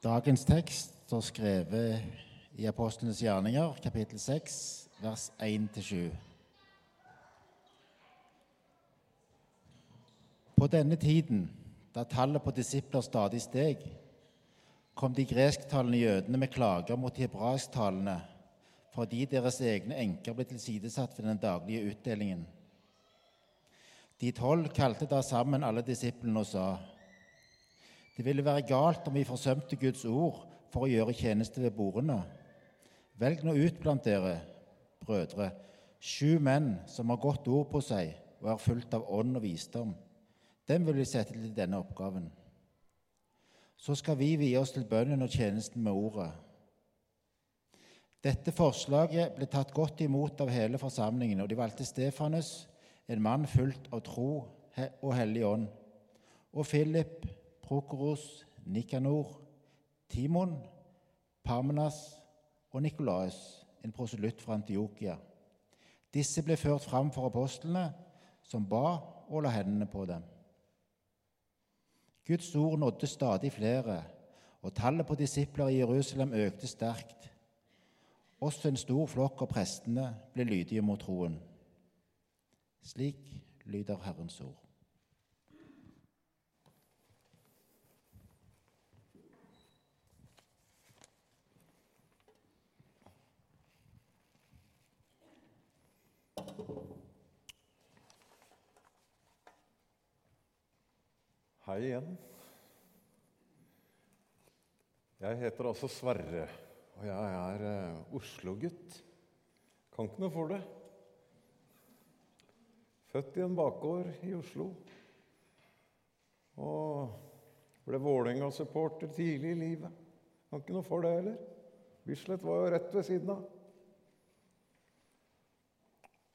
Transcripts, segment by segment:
Dagens tekst står skrevet i Apostlenes gjerninger, kapittel 6, vers 1-7. På denne tiden, da tallet på disipler stadig steg, kom de gresktalende jødene med klager mot de hebraisktalende fordi deres egne enker ble tilsidesatt ved den daglige utdelingen. De tolv kalte da sammen alle disiplene og sa:" Det ville være galt om vi forsømte Guds ord for å gjøre tjeneste ved bordene. Velg nå ut blant dere, brødre, sju menn som har godt ord på seg og er fullt av ånd og visdom. Dem vil vi sette til denne oppgaven. Så skal vi vie oss til bønnen og tjenesten med ordet. Dette forslaget ble tatt godt imot av hele forsamlingen, og de valgte Stefanus, en mann fullt av tro og hellig ånd, og Philip, Prokoros, Nikanor, Timon, Parmenas og Nikolaus, en proselytt fra Antiokia. Disse ble ført fram for apostlene, som ba og la hendene på dem. Guds ord nådde stadig flere, og tallet på disipler i Jerusalem økte sterkt. Også en stor flokk av prestene ble lydige mot troen. Slik lyder Herrens ord. Hei igjen. Jeg heter altså Sverre, og jeg er eh, Oslo-gutt. Kan ikke noe for det. Født i en bakgård i Oslo. Og ble Vålerenga-supporter tidlig i livet. Kan ikke noe for det heller. Bislett var jo rett ved siden av.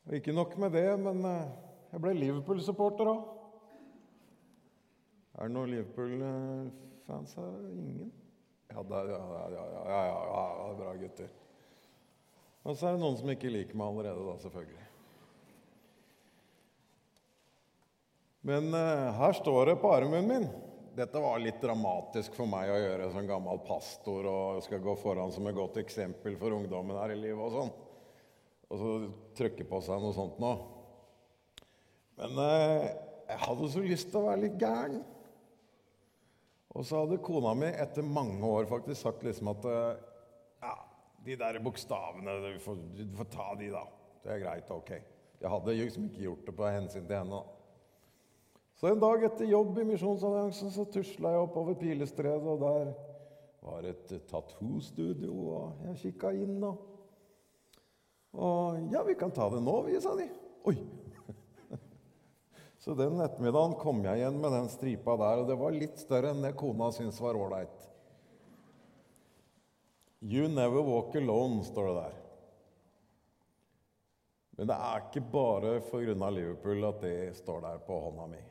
Og ikke nok med det, men eh, jeg ble Liverpool-supporter òg. Er det noen Liverpool-fans her? Ingen? Ja, det er, ja, ja, ja, ja, ja, bra gutter. Og så er det noen som ikke liker meg allerede, da, selvfølgelig. Men uh, her står det på armen min Dette var litt dramatisk for meg å gjøre som gammel pastor og skal gå foran som et godt eksempel for ungdommen her i livet og sånn. Og så trykke på seg noe sånt nå. Men uh, jeg hadde så lyst til å være litt gæren. Og så hadde kona mi etter mange år faktisk sagt liksom at ja, de der bokstavene du får, du får, ta de, da. Det er greit. Ok. Jeg hadde liksom ikke gjort det på hensyn til henne. Så en dag etter jobb i Misjonsalliansen så tusla jeg oppover Pilestredet, og der var et tattoo-studio, og jeg kikka inn og Og ja, vi kan ta det nå, vi, sa de. Oi, så den ettermiddagen kom jeg igjen med den stripa der, og det var litt større enn det kona syntes var ålreit. You never walk alone, står det der. Men det er ikke bare pga. Liverpool at det står der på hånda mi.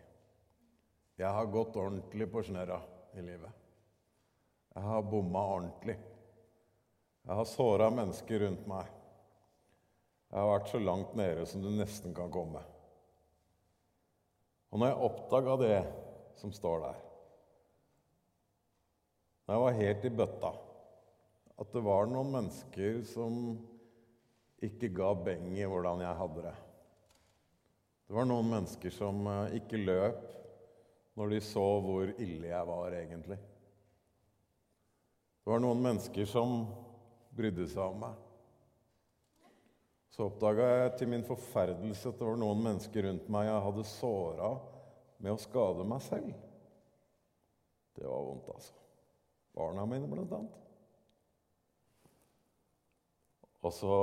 Jeg har gått ordentlig på snørra i livet. Jeg har bomma ordentlig. Jeg har såra mennesker rundt meg. Jeg har vært så langt nede som du nesten kan komme. Og når jeg oppdaga det som står der Når jeg var helt i bøtta At det var noen mennesker som ikke ga beng i hvordan jeg hadde det. Det var noen mennesker som eh, ikke løp når de så hvor ille jeg var egentlig. Det var noen mennesker som brydde seg om meg. Så oppdaga jeg til min forferdelse at det var noen mennesker rundt meg jeg hadde såra med å skade meg selv. Det var vondt, altså. Barna mine, blant annet. Og så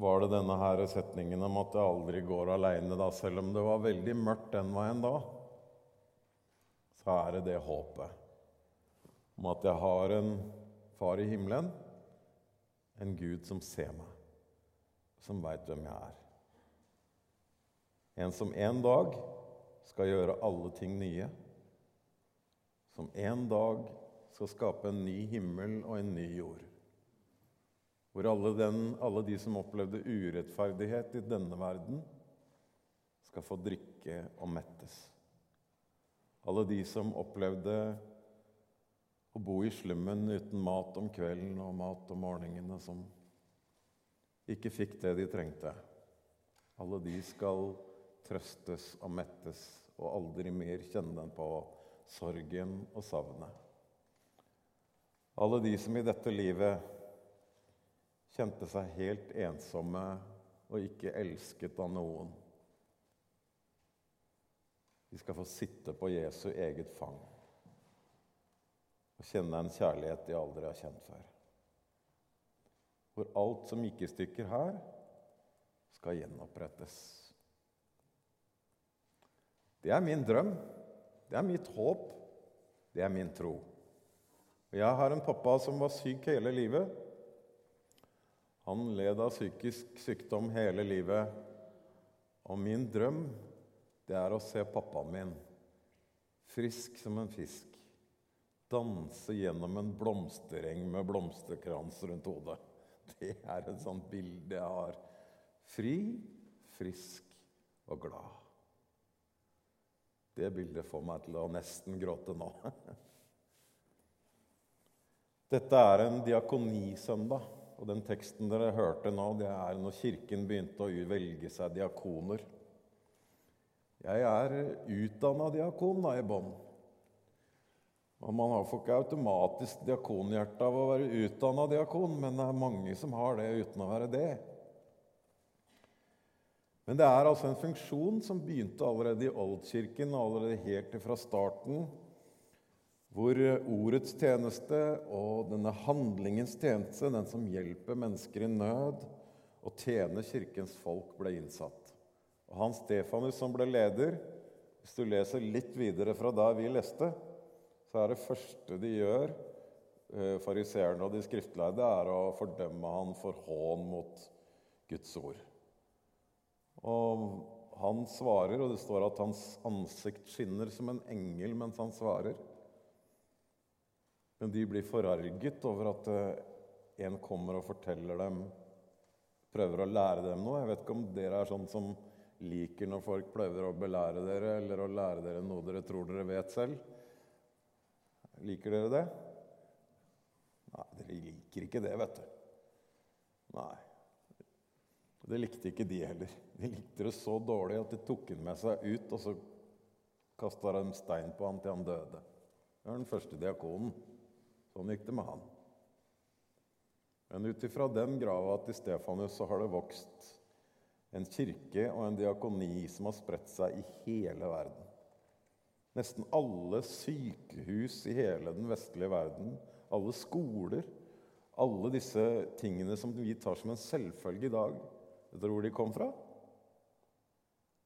var det denne her setningen om at jeg aldri går aleine, selv om det var veldig mørkt den veien da. Så er det det håpet om at jeg har en far i himmelen, en Gud som ser meg som veit hvem jeg er. En som en dag skal gjøre alle ting nye. Som en dag skal skape en ny himmel og en ny jord. Hvor alle, den, alle de som opplevde urettferdighet i denne verden, skal få drikke og mettes. Alle de som opplevde Å bo i slummen uten mat om kvelden og mat om morgenene, som ikke fikk det de trengte. Alle de skal trøstes og mettes og aldri mer kjenne den på sorgen og savnet. Alle de som i dette livet kjente seg helt ensomme og ikke elsket av noen. De skal få sitte på Jesu eget fang og kjenne en kjærlighet de aldri har kjent før. Hvor alt som gikk i stykker her, skal gjenopprettes. Det er min drøm. Det er mitt håp. Det er min tro. Og Jeg har en pappa som var syk hele livet. Han led av psykisk sykdom hele livet. Og min drøm, det er å se pappaen min frisk som en fisk danse gjennom en blomstereng med blomsterkrans rundt hodet. Det er et sånt bilde jeg har. Fri, frisk og glad. Det bildet får meg til å nesten gråte nå. Dette er en diakonisøndag, og den teksten dere hørte nå, det er når Kirken begynte å velge seg diakoner. Jeg er utdanna diakon da i bånn. Og Man får ikke automatisk diakonhjerte av å være utdanna diakon, men det er mange som har det uten å være det. Men det er altså en funksjon som begynte allerede i oldkirken, allerede helt fra starten, hvor ordets tjeneste og denne handlingens tjeneste, den som hjelper mennesker i nød og tjener kirkens folk, ble innsatt. Og Hans Stefanus, som ble leder, hvis du leser litt videre fra da vi leste, så er det første de gjør, eh, fariseerne og de skriftlærde, er å fordømme han for hån mot Guds ord. Og han svarer, og det står at hans ansikt skinner som en engel mens han svarer. Men de blir forarget over at eh, en kommer og forteller dem Prøver å lære dem noe. Jeg vet ikke om dere er sånn som liker når folk prøver å belære dere eller å lære dere noe dere tror dere vet selv. Liker dere det? Nei, dere liker ikke det, vet du. Nei. Det likte ikke de heller. De likte det så dårlig at de tok han med seg ut, og så kasta de stein på han til han døde. Det var den første diakonen. Sånn gikk det med han. Men ut ifra den grava til Stefanus så har det vokst en kirke og en diakoni som har spredt seg i hele verden. Nesten alle sykehus i hele den vestlige verden, alle skoler, alle disse tingene som vi tar som en selvfølge i dag, vet dere hvor de kom fra?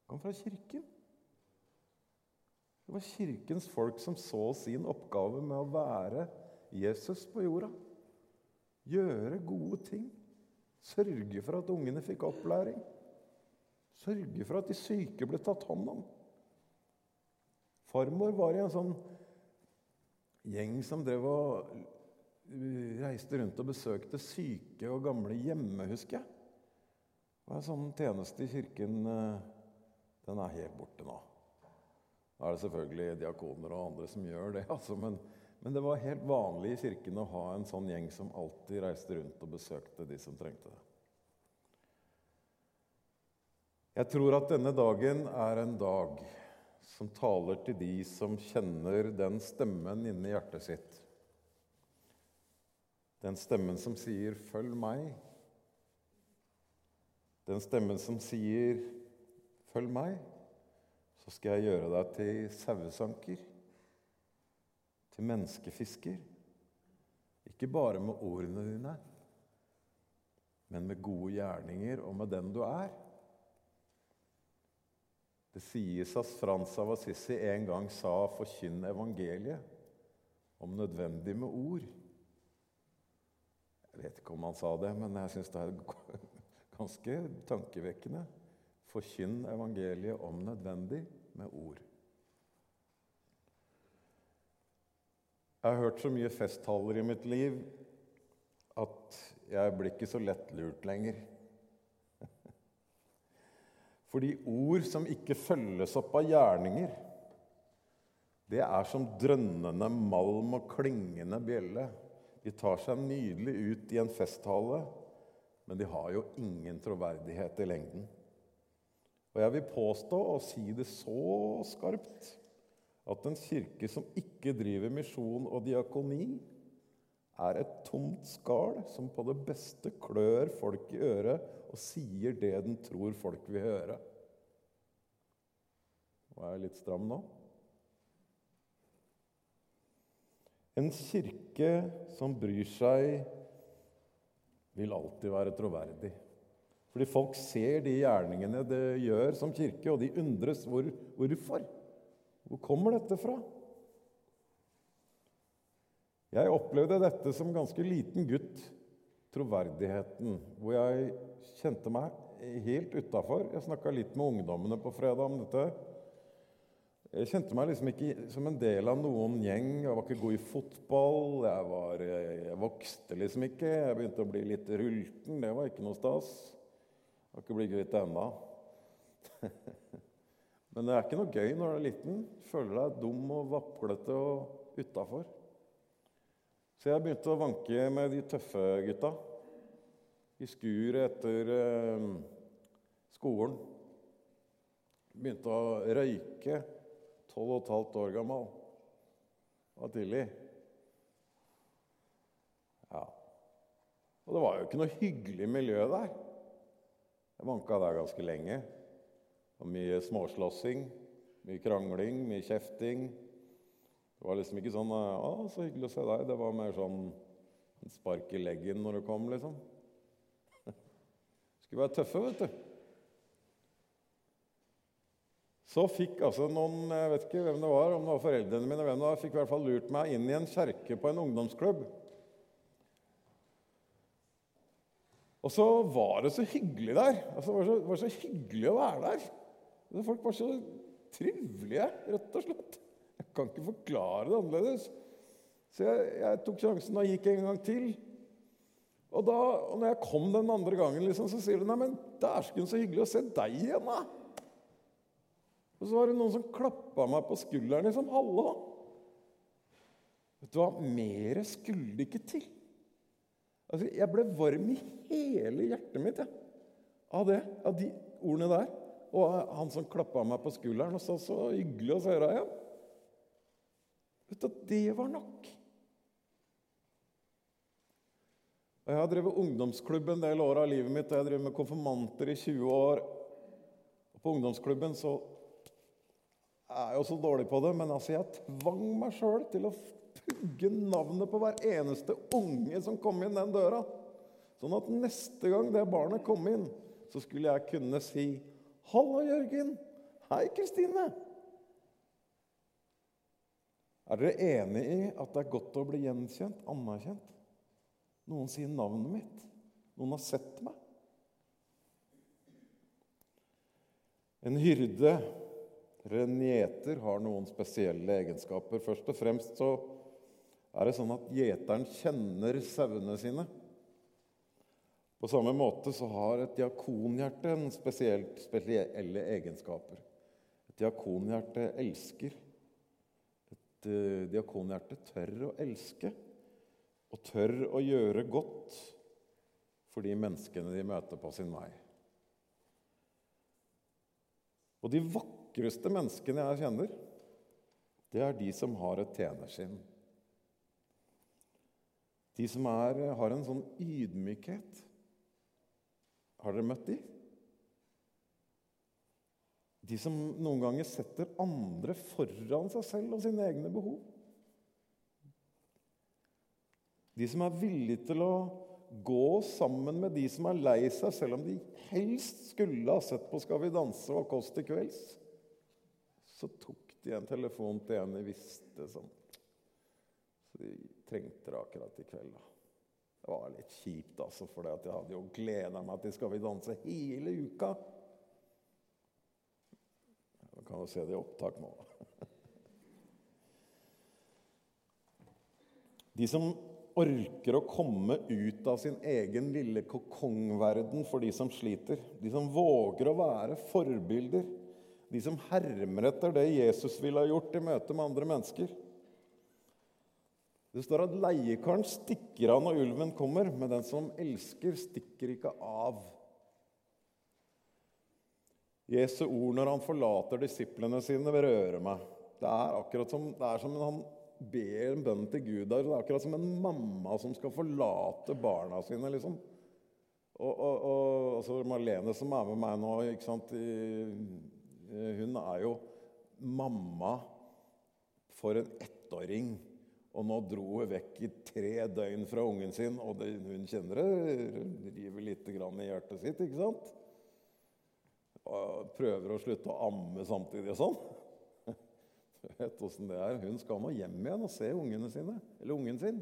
De kom fra Kirken. Det var Kirkens folk som så sin oppgave med å være Jesus på jorda. Gjøre gode ting. Sørge for at ungene fikk opplæring. Sørge for at de syke ble tatt hånd om. Farmor var i en sånn gjeng som drev og uh, reiste rundt og besøkte syke og gamle hjemme, husker jeg. Det var en sånn tjeneste i kirken uh, Den er helt borte nå. Da er det selvfølgelig diakoner og andre som gjør det, altså, men, men det var helt vanlig i kirken å ha en sånn gjeng som alltid reiste rundt og besøkte de som trengte det. Jeg tror at denne dagen er en dag som taler til de som kjenner den stemmen inni hjertet sitt. Den stemmen som sier 'følg meg'. Den stemmen som sier 'følg meg', så skal jeg gjøre deg til sauesanker, til menneskefisker. Ikke bare med ordene dine, men med gode gjerninger og med den du er. Det sies at Frans av Assisi en gang sa 'forkynn evangeliet', om nødvendig med ord. Jeg vet ikke om han sa det, men jeg syns det er ganske tankevekkende. Forkynn evangeliet om nødvendig med ord. Jeg har hørt så mye festtaler i mitt liv at jeg blir ikke så lettlurt lenger. Fordi ord som ikke følges opp av gjerninger, det er som drønnende malm og klingende bjelle. De tar seg nydelig ut i en festtale, men de har jo ingen troverdighet i lengden. Og jeg vil påstå, og si det så skarpt, at en kirke som ikke driver misjon og diakoni, er et tomt skall som på det beste klør folk i øret og sier det den tror folk vil høre. Var jeg litt stram nå? En kirke som bryr seg, vil alltid være troverdig. Fordi folk ser de gjerningene det gjør som kirke, og de undres hvor, hvorfor. Hvor kommer dette fra? Jeg opplevde dette som ganske liten gutt, troverdigheten, hvor jeg kjente meg helt utafor. Jeg snakka litt med ungdommene på fredag om dette. Jeg kjente meg liksom ikke som en del av noen gjeng. Jeg var ikke god i fotball. Jeg, var, jeg vokste liksom ikke. Jeg begynte å bli litt rulten. Det var ikke noe stas. Jeg har ikke blitt kvitt det ennå. Men det er ikke noe gøy når du er liten. Føler deg dum og vaplete og utafor. Så jeg begynte å vanke med de tøffe gutta i skuret etter eh, skolen. Begynte å røyke, tolv og et halvt år gammel. Det var tidlig. Ja. Og det var jo ikke noe hyggelig miljø der. Jeg vanka der ganske lenge. Og mye småslåssing, mye krangling, mye kjefting. Det var liksom ikke sånn 'Å, så hyggelig å se deg.' Det var mer sånn spark i leggen når du kom, liksom. Skulle være tøffe, vet du. Så fikk altså noen Jeg vet ikke hvem det var, om det var foreldrene mine, hvem det var, fikk i hvert fall lurt meg inn i en kjerke på en ungdomsklubb. Og så var det så hyggelig der. Altså, det, var så, det var så hyggelig å være der. Folk var så trivelige, rett og slett. Kan ikke forklare det annerledes. Så jeg, jeg tok sjansen og gikk en gang til. Og, da, og når jeg kom den andre gangen, liksom, så sier de nei, men dæsken, så hyggelig å se deg igjen, da. Og så var det noen som klappa meg på skulderen liksom. Hallo! Vet du hva, mer skulle det ikke til. Altså, jeg ble varm i hele hjertet mitt jeg, av det, av de ordene der. Og han som klappa meg på skulderen og sa 'så hyggelig å se deg igjen'. Vet du, Det var nok. Og Jeg har drevet ungdomsklubb en del år av livet mitt. og Jeg har drevet med konfirmanter i 20 år. Og På ungdomsklubben så er jeg jo så dårlig på det, men altså jeg tvang meg sjøl til å pugge navnet på hver eneste unge som kom inn den døra. Sånn at neste gang det barnet kom inn, så skulle jeg kunne si 'Hallo, Jørgen'. 'Hei, Kristine'. Er dere enig i at det er godt å bli gjenkjent, anerkjent? Noen sier navnet mitt. Noen har sett meg. En hyrde eller en gjeter har noen spesielle egenskaper. Først og fremst så er det sånn at gjeteren kjenner sauene sine. På samme måte så har et diakonhjerte en spesielt spesielle egenskaper. Et diakonhjerte elsker. Et uh, tør å elske og tør å gjøre godt for de menneskene de møter på sin vei. Og de vakreste menneskene jeg kjenner, det er de som har et tjenersinn. De som er, har en sånn ydmykhet. Har dere møtt de? De som noen ganger setter andre foran seg selv og sine egne behov. De som er villige til å gå sammen med de som er lei seg, selv om de helst skulle ha sett på Skal vi danse og Kåss til kvelds. Så tok de en telefon til en de visste som Så de trengte det akkurat i kveld. da. Det var litt kjipt, altså, for jeg hadde jo gleda meg til Skal vi danse hele uka. Man kan jo se det i opptak nå. De som orker å komme ut av sin egen lille kokongverden for de som sliter. De som våger å være forbilder. De som hermer etter det Jesus ville ha gjort i møte med andre mennesker. Det står at leiekaren stikker av når ulven kommer, men den som elsker, stikker ikke av. Jesu ord når han forlater disiplene sine, vil røre meg. Det er akkurat som, er som han ber en bønn til Gud. Det er akkurat som en mamma som skal forlate barna sine. liksom. Og, og, og altså Marlene, som er med meg nå, ikke sant? hun er jo mamma for en ettåring. Og nå dro hun vekk i tre døgn fra ungen sin, og det, hun kjenner det river litt i hjertet sitt. ikke sant? Prøver å slutte å amme samtidig og sånn. Du vet åssen det er. Hun skal nå hjem igjen og se ungene sine, eller ungen sin.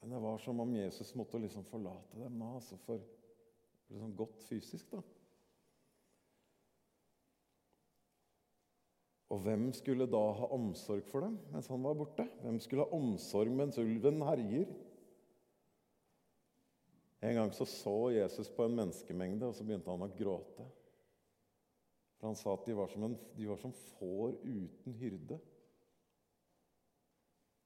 Men det var som om Jesus måtte liksom forlate dem nå, altså for liksom godt fysisk. da. Og hvem skulle da ha omsorg for dem mens han var borte? Hvem skulle ha omsorg mens ulven herjer? En gang så, så Jesus på en menneskemengde, og så begynte han å gråte. For han sa at de var som, en, de var som får uten hyrde.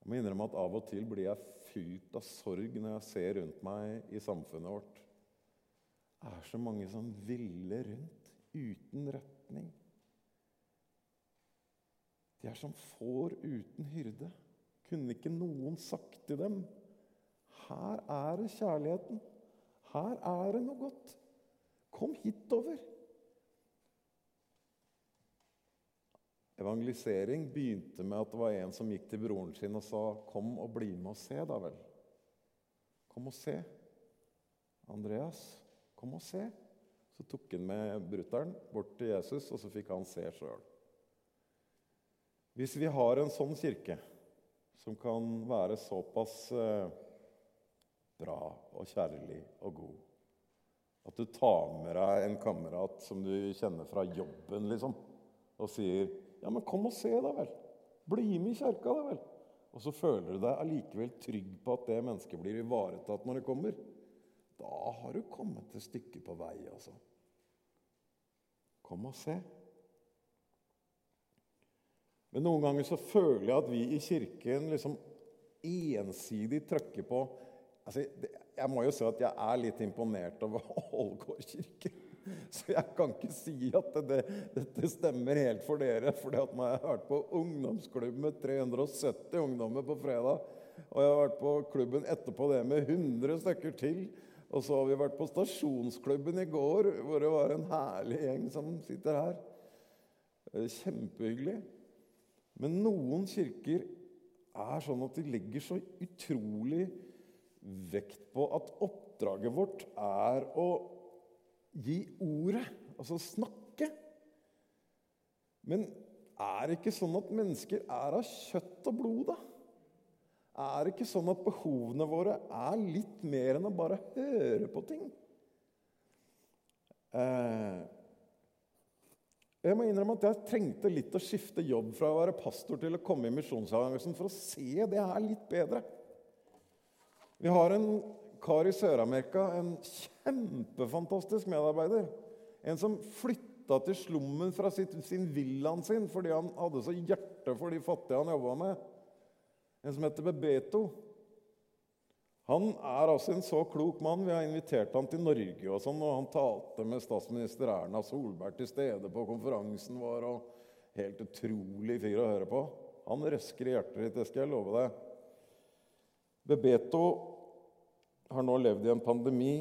Jeg må innrømme at av og til blir jeg fylt av sorg når jeg ser rundt meg i samfunnet vårt. Det er så mange som ville rundt uten retning. De er som får uten hyrde. Kunne ikke noen sagt til dem Her er det kjærligheten. Her er det noe godt. Kom hitover. Evangelisering begynte med at det var en som gikk til broren sin og sa 'Kom og bli med og se, da vel'. Kom og se. Andreas, kom og se. Så tok han med brutter'n bort til Jesus, og så fikk han se sjøl. Hvis vi har en sånn kirke som kan være såpass eh, bra og kjærlig og god at du tar med deg en kamerat som du kjenner fra jobben, liksom, og sier 'Ja, men kom og se, da vel. Bli med i kirka, da vel.' Og så føler du deg allikevel trygg på at det mennesket blir ivaretatt når det kommer. Da har du kommet et stykke på vei, altså. Kom og se. Men noen ganger så føler jeg at vi i Kirken liksom ensidig trykker på altså, Jeg må jo si at jeg er litt imponert over Ålgård kirke. Så jeg kan ikke si at det, dette stemmer helt for dere. For jeg har vært på ungdomsklubb med 370 ungdommer på fredag, og jeg har vært på klubben etterpå det med 100 stykker til, og så har vi vært på stasjonsklubben i går, hvor det var en herlig gjeng som sitter her. Kjempehyggelig. Men noen kirker er sånn at de legger så utrolig vekt på at oppdraget vårt er å gi ordet, altså snakke. Men er det ikke sånn at mennesker er av kjøtt og blod, da? Er det ikke sånn at behovene våre er litt mer enn å bare høre på ting? Eh, jeg må innrømme at jeg trengte litt å skifte jobb fra å være pastor til å komme i misjonsavgjørelsen for å se det her litt bedre. Vi har en kar i Sør-Amerika, en kjempefantastisk medarbeider. En som flytta til slummen fra sitt, sin villaen sin fordi han hadde så hjerte for de fattige han jobba med. En som heter Bebeto. Han er altså en så klok mann. Vi har invitert han til Norge, og sånn, og han talte med statsminister Erna Solberg til stede på konferansen vår. og Helt utrolig fyr å høre på. Han røsker i hjertet ditt, det skal jeg love deg. Bebeto har nå levd i en pandemi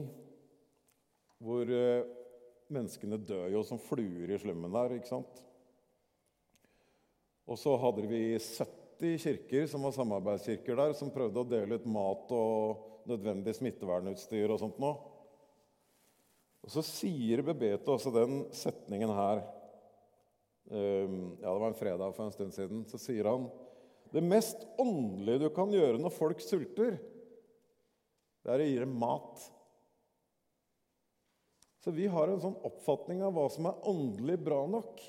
hvor eh, menneskene dør jo som fluer i slummen der, ikke sant? Og så hadde vi 70 kirker som var samarbeidskirker der, som prøvde å dele ut mat og nødvendig smittevernutstyr og sånt noe. Og så sier Bebeto også den setningen her ehm, Ja, det var en fredag for en stund siden. Så sier han det mest åndelige du kan gjøre når folk sulter, det er å gi dem mat. Så vi har en sånn oppfatning av hva som er åndelig bra nok.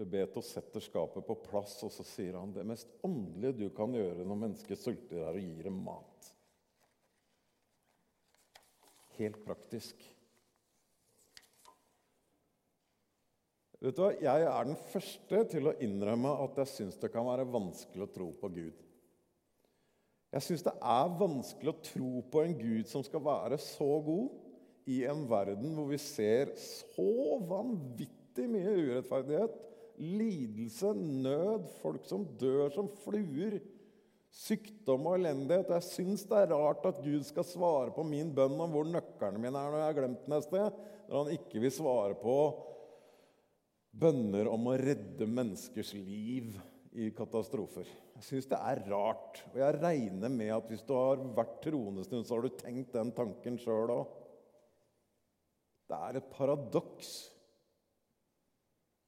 Bebeto setter skapet på plass, og så sier han det mest åndelige du kan gjøre når mennesket sulter, er å gi dem mat. Helt praktisk. Vet du hva? Jeg er den første til å innrømme at jeg syns det kan være vanskelig å tro på Gud. Jeg syns det er vanskelig å tro på en Gud som skal være så god i en verden hvor vi ser så vanvittig mye urettferdighet, lidelse, nød, folk som dør som fluer, sykdom og elendighet. Jeg syns det er rart at Gud skal svare på min bønn om hvor nøklene mine er når jeg har glemt den et sted, når han ikke vil svare på bønner om å redde menneskers liv i katastrofer. Jeg syns det er rart. Og jeg regner med at hvis du har vært troende stund, så har du tenkt den tanken sjøl òg. Det er et paradoks.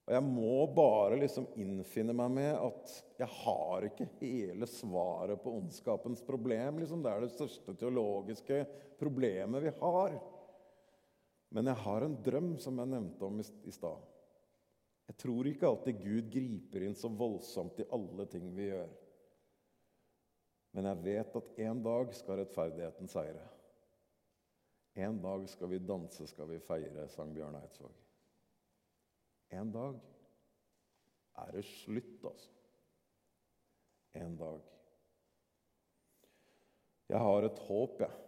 Og jeg må bare liksom innfinne meg med at jeg har ikke hele svaret på ondskapens problem. Liksom. Det er det største teologiske problemet vi har. Men jeg har en drøm, som jeg nevnte om i stad. Jeg tror ikke alltid Gud griper inn så voldsomt i alle ting vi gjør. Men jeg vet at en dag skal rettferdigheten seire. En dag skal vi danse, skal vi feire, sang Bjørn Eidsvåg. En dag er det slutt, altså. En dag. Jeg har et håp, jeg.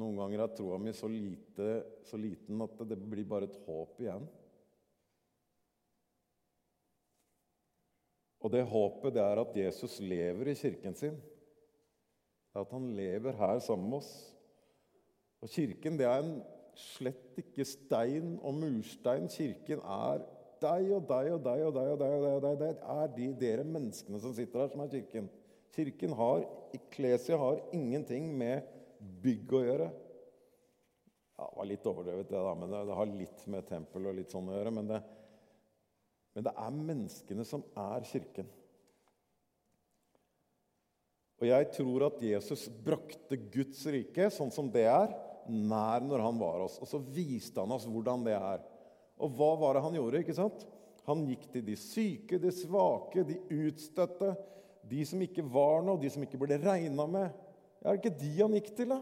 Noen ganger er troa mi så, så liten at det blir bare et håp igjen. Og det håpet det er at Jesus lever i kirken sin. At han lever her sammen med oss. Og Kirken det er en slett ikke stein og murstein. Kirken er deg og deg og deg og deg. og deg og deg, og deg. Det er de dere menneskene som sitter her, som er Kirken. Kirken har, Iklesia har ingenting med bygg å gjøre. Ja, det var litt overdrevet, det, da, men det, det, har litt med tempel og litt sånn å gjøre. Men det, men det er menneskene som er Kirken. Og jeg tror at Jesus brakte Guds rike, sånn som det er, nær når han var oss. Og så viste han oss hvordan det er. Og hva var det han gjorde? ikke sant? Han gikk til de syke, de svake, de utstøtte, de som ikke var noe, de som ikke ble regna med. Er det ikke de han gikk til, da?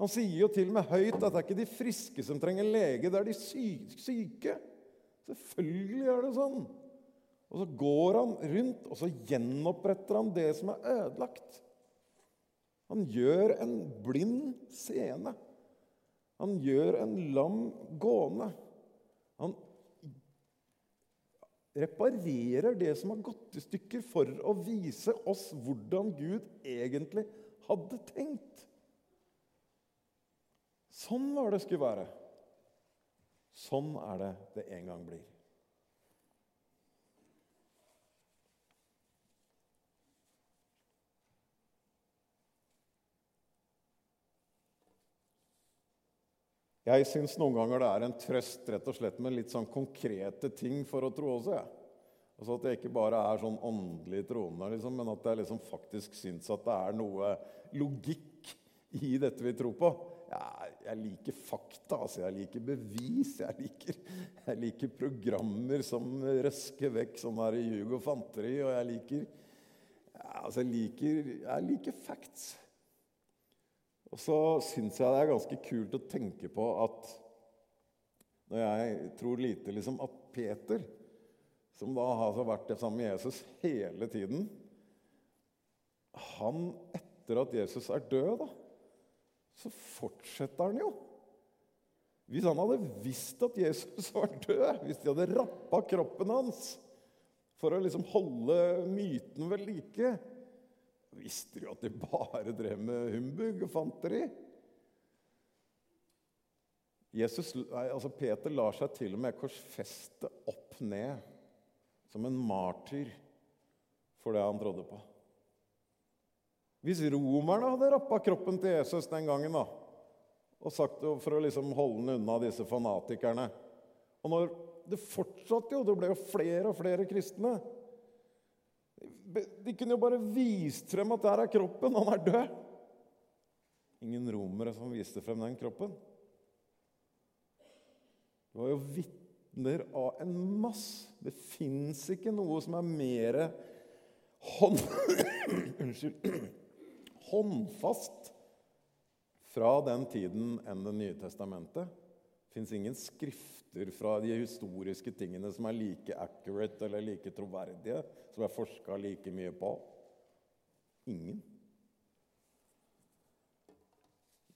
Han sier jo til og med høyt at det er ikke de friske som trenger lege, det er de syke. Selvfølgelig er det sånn. Og så går han rundt, og så gjenoppretter han det som er ødelagt. Han gjør en blind seende. Han gjør en lam gående. Han reparerer det som har gått i stykker, for å vise oss hvordan Gud egentlig hadde tenkt. Sånn var det skulle være. Sånn er det det en gang blir. Jeg syns noen ganger det er en trøst rett og slett med litt sånn konkrete ting for å tro også. jeg. Altså At jeg ikke bare er sånn åndelig troende, liksom, men at jeg liksom faktisk syns at det er noe logikk i dette vi tror på jeg, jeg liker fakta, altså. Jeg liker bevis. Jeg liker, jeg liker programmer som røsker vekk sånn her ljug og fanteri. Og jeg liker Altså, jeg liker, jeg liker facts. Og så syns jeg det er ganske kult å tenke på at når jeg tror lite liksom at Peter, som da har vært det samme med Jesus hele tiden Han, etter at Jesus er død, da så fortsetter han jo. Hvis han hadde visst at Jesus var død, hvis de hadde rappa kroppen hans for å liksom holde myten ved like, visste de jo at de bare drev med humbug og fanteri. Jesus, altså Peter lar seg til og med korsfeste opp ned som en martyr for det han trodde på. Hvis romerne hadde rappa kroppen til Jesus den gangen da, og sagt for å liksom holde den unna disse fanatikerne Og når det fortsatte jo, det ble jo flere og flere kristne De kunne jo bare vist frem at der er kroppen, han er død. Ingen romere som viste frem den kroppen. Det var jo vitner av en masse. Det fins ikke noe som er mer hånd... Unnskyld håndfast fra den tiden enn Det nye testamentet. Det fins ingen skrifter fra de historiske tingene som er like accurate eller like troverdige, som er forska like mye på. Ingen.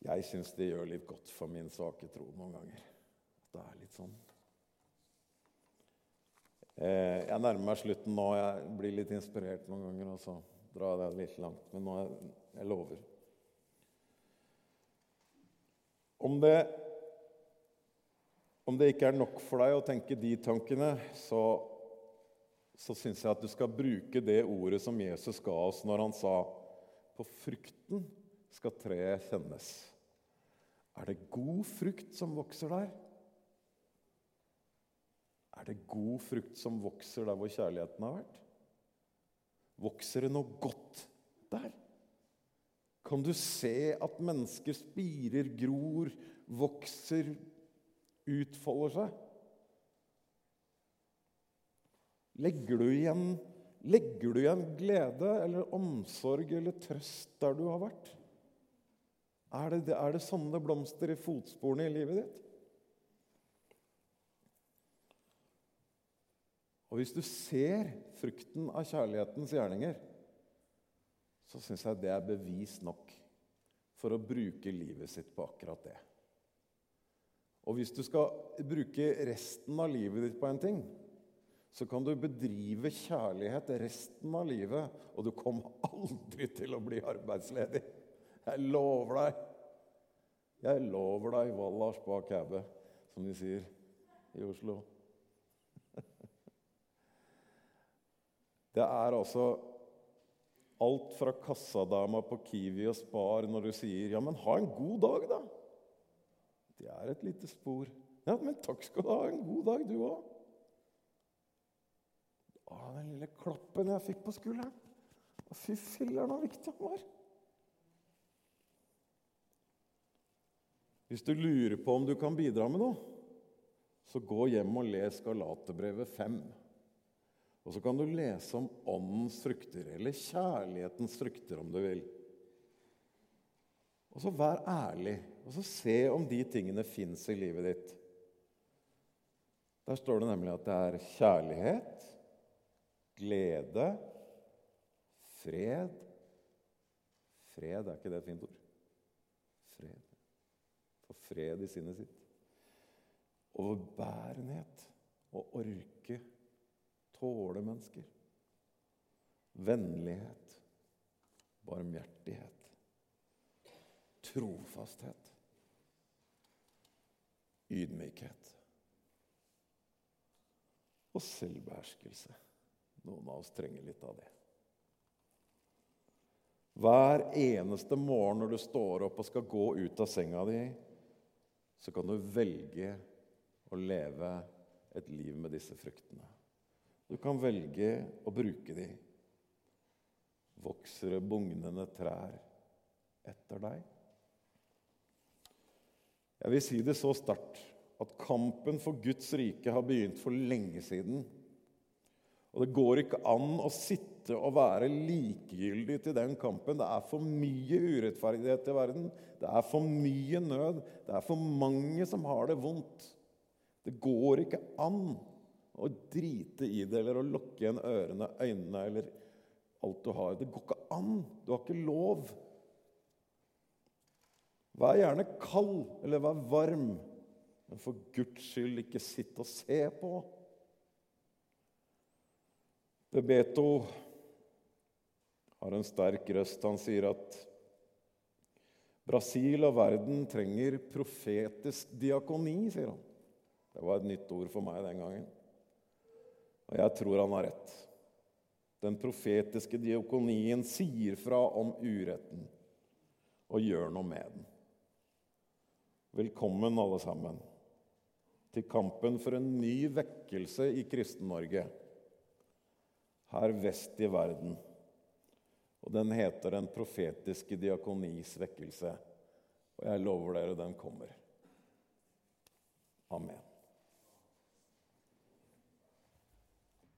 Jeg syns det gjør litt godt for min svake tro noen ganger. At det er litt sånn. Eh, jeg nærmer meg slutten nå. Jeg blir litt inspirert noen ganger. og jeg det litt langt. Men nå jeg, jeg lover. Om det, om det ikke er nok for deg å tenke de tankene, så, så syns jeg at du skal bruke det ordet som Jesus ga oss når han sa på frukten skal treet kjennes. Er det god frukt som vokser der? Er det god frukt som vokser der hvor kjærligheten har vært? Vokser det noe godt der? Kan du se at mennesker spirer, gror, vokser, utfolder seg? Legger du igjen, legger du igjen glede eller omsorg eller trøst der du har vært? Er det, er det sånne blomster i fotsporene i livet ditt? Og hvis du ser frukten av kjærlighetens gjerninger, så syns jeg det er bevis nok for å bruke livet sitt på akkurat det. Og hvis du skal bruke resten av livet ditt på en ting, så kan du bedrive kjærlighet resten av livet, og du kommer aldri til å bli arbeidsledig. Jeg lover deg. Jeg lover deg, Wallars bak hæbe, som de sier i Oslo. Det er altså alt fra kassadama på Kiwi og Spar når du sier 'ja, men ha en god dag', da. Det er et lite spor. Ja, men takk skal du ha. En god dag, du òg. Den lille klappen jeg fikk på skulderen. Fy filler'n, så viktig han var. Hvis du lurer på om du kan bidra med noe, så gå hjem og les Galaterbrevet 5. Og så kan du lese om åndens frukter, eller kjærlighetens frukter, om du vil. Og så vær ærlig, og så se om de tingene fins i livet ditt. Der står det nemlig at det er kjærlighet, glede, fred Fred, er ikke det et fint ord? Fred. Få fred i sinnet sitt. Overbærenhet og orke tåle mennesker. Vennlighet, barmhjertighet, trofasthet, ydmykhet og selvbeherskelse. Noen av oss trenger litt av det. Hver eneste morgen når du står opp og skal gå ut av senga di, så kan du velge å leve et liv med disse fruktene. Du kan velge å bruke de. Vokser det bugnende trær etter deg? Jeg vil si det så sterkt at kampen for Guds rike har begynt for lenge siden. Og det går ikke an å sitte og være likegyldig til den kampen. Det er for mye urettferdighet i verden. Det er for mye nød. Det er for mange som har det vondt. Det går ikke an å drite i det eller å lukke igjen ørene, øynene eller alt du har. Det går ikke an. Du har ikke lov. Vær gjerne kald eller vær varm, men for Guds skyld ikke sitt og se på. Bebeto har en sterk røst. Han sier at Brasil og verden trenger profetisk diakoni, sier han. Det var et nytt ord for meg den gangen. Og jeg tror han har rett. Den profetiske diakonien sier fra om uretten og gjør noe med den. Velkommen, alle sammen, til kampen for en ny vekkelse i Kristen-Norge, her vest i verden. Og Den heter Den profetiske diakonis vekkelse. Og jeg lover dere, den kommer. Amen.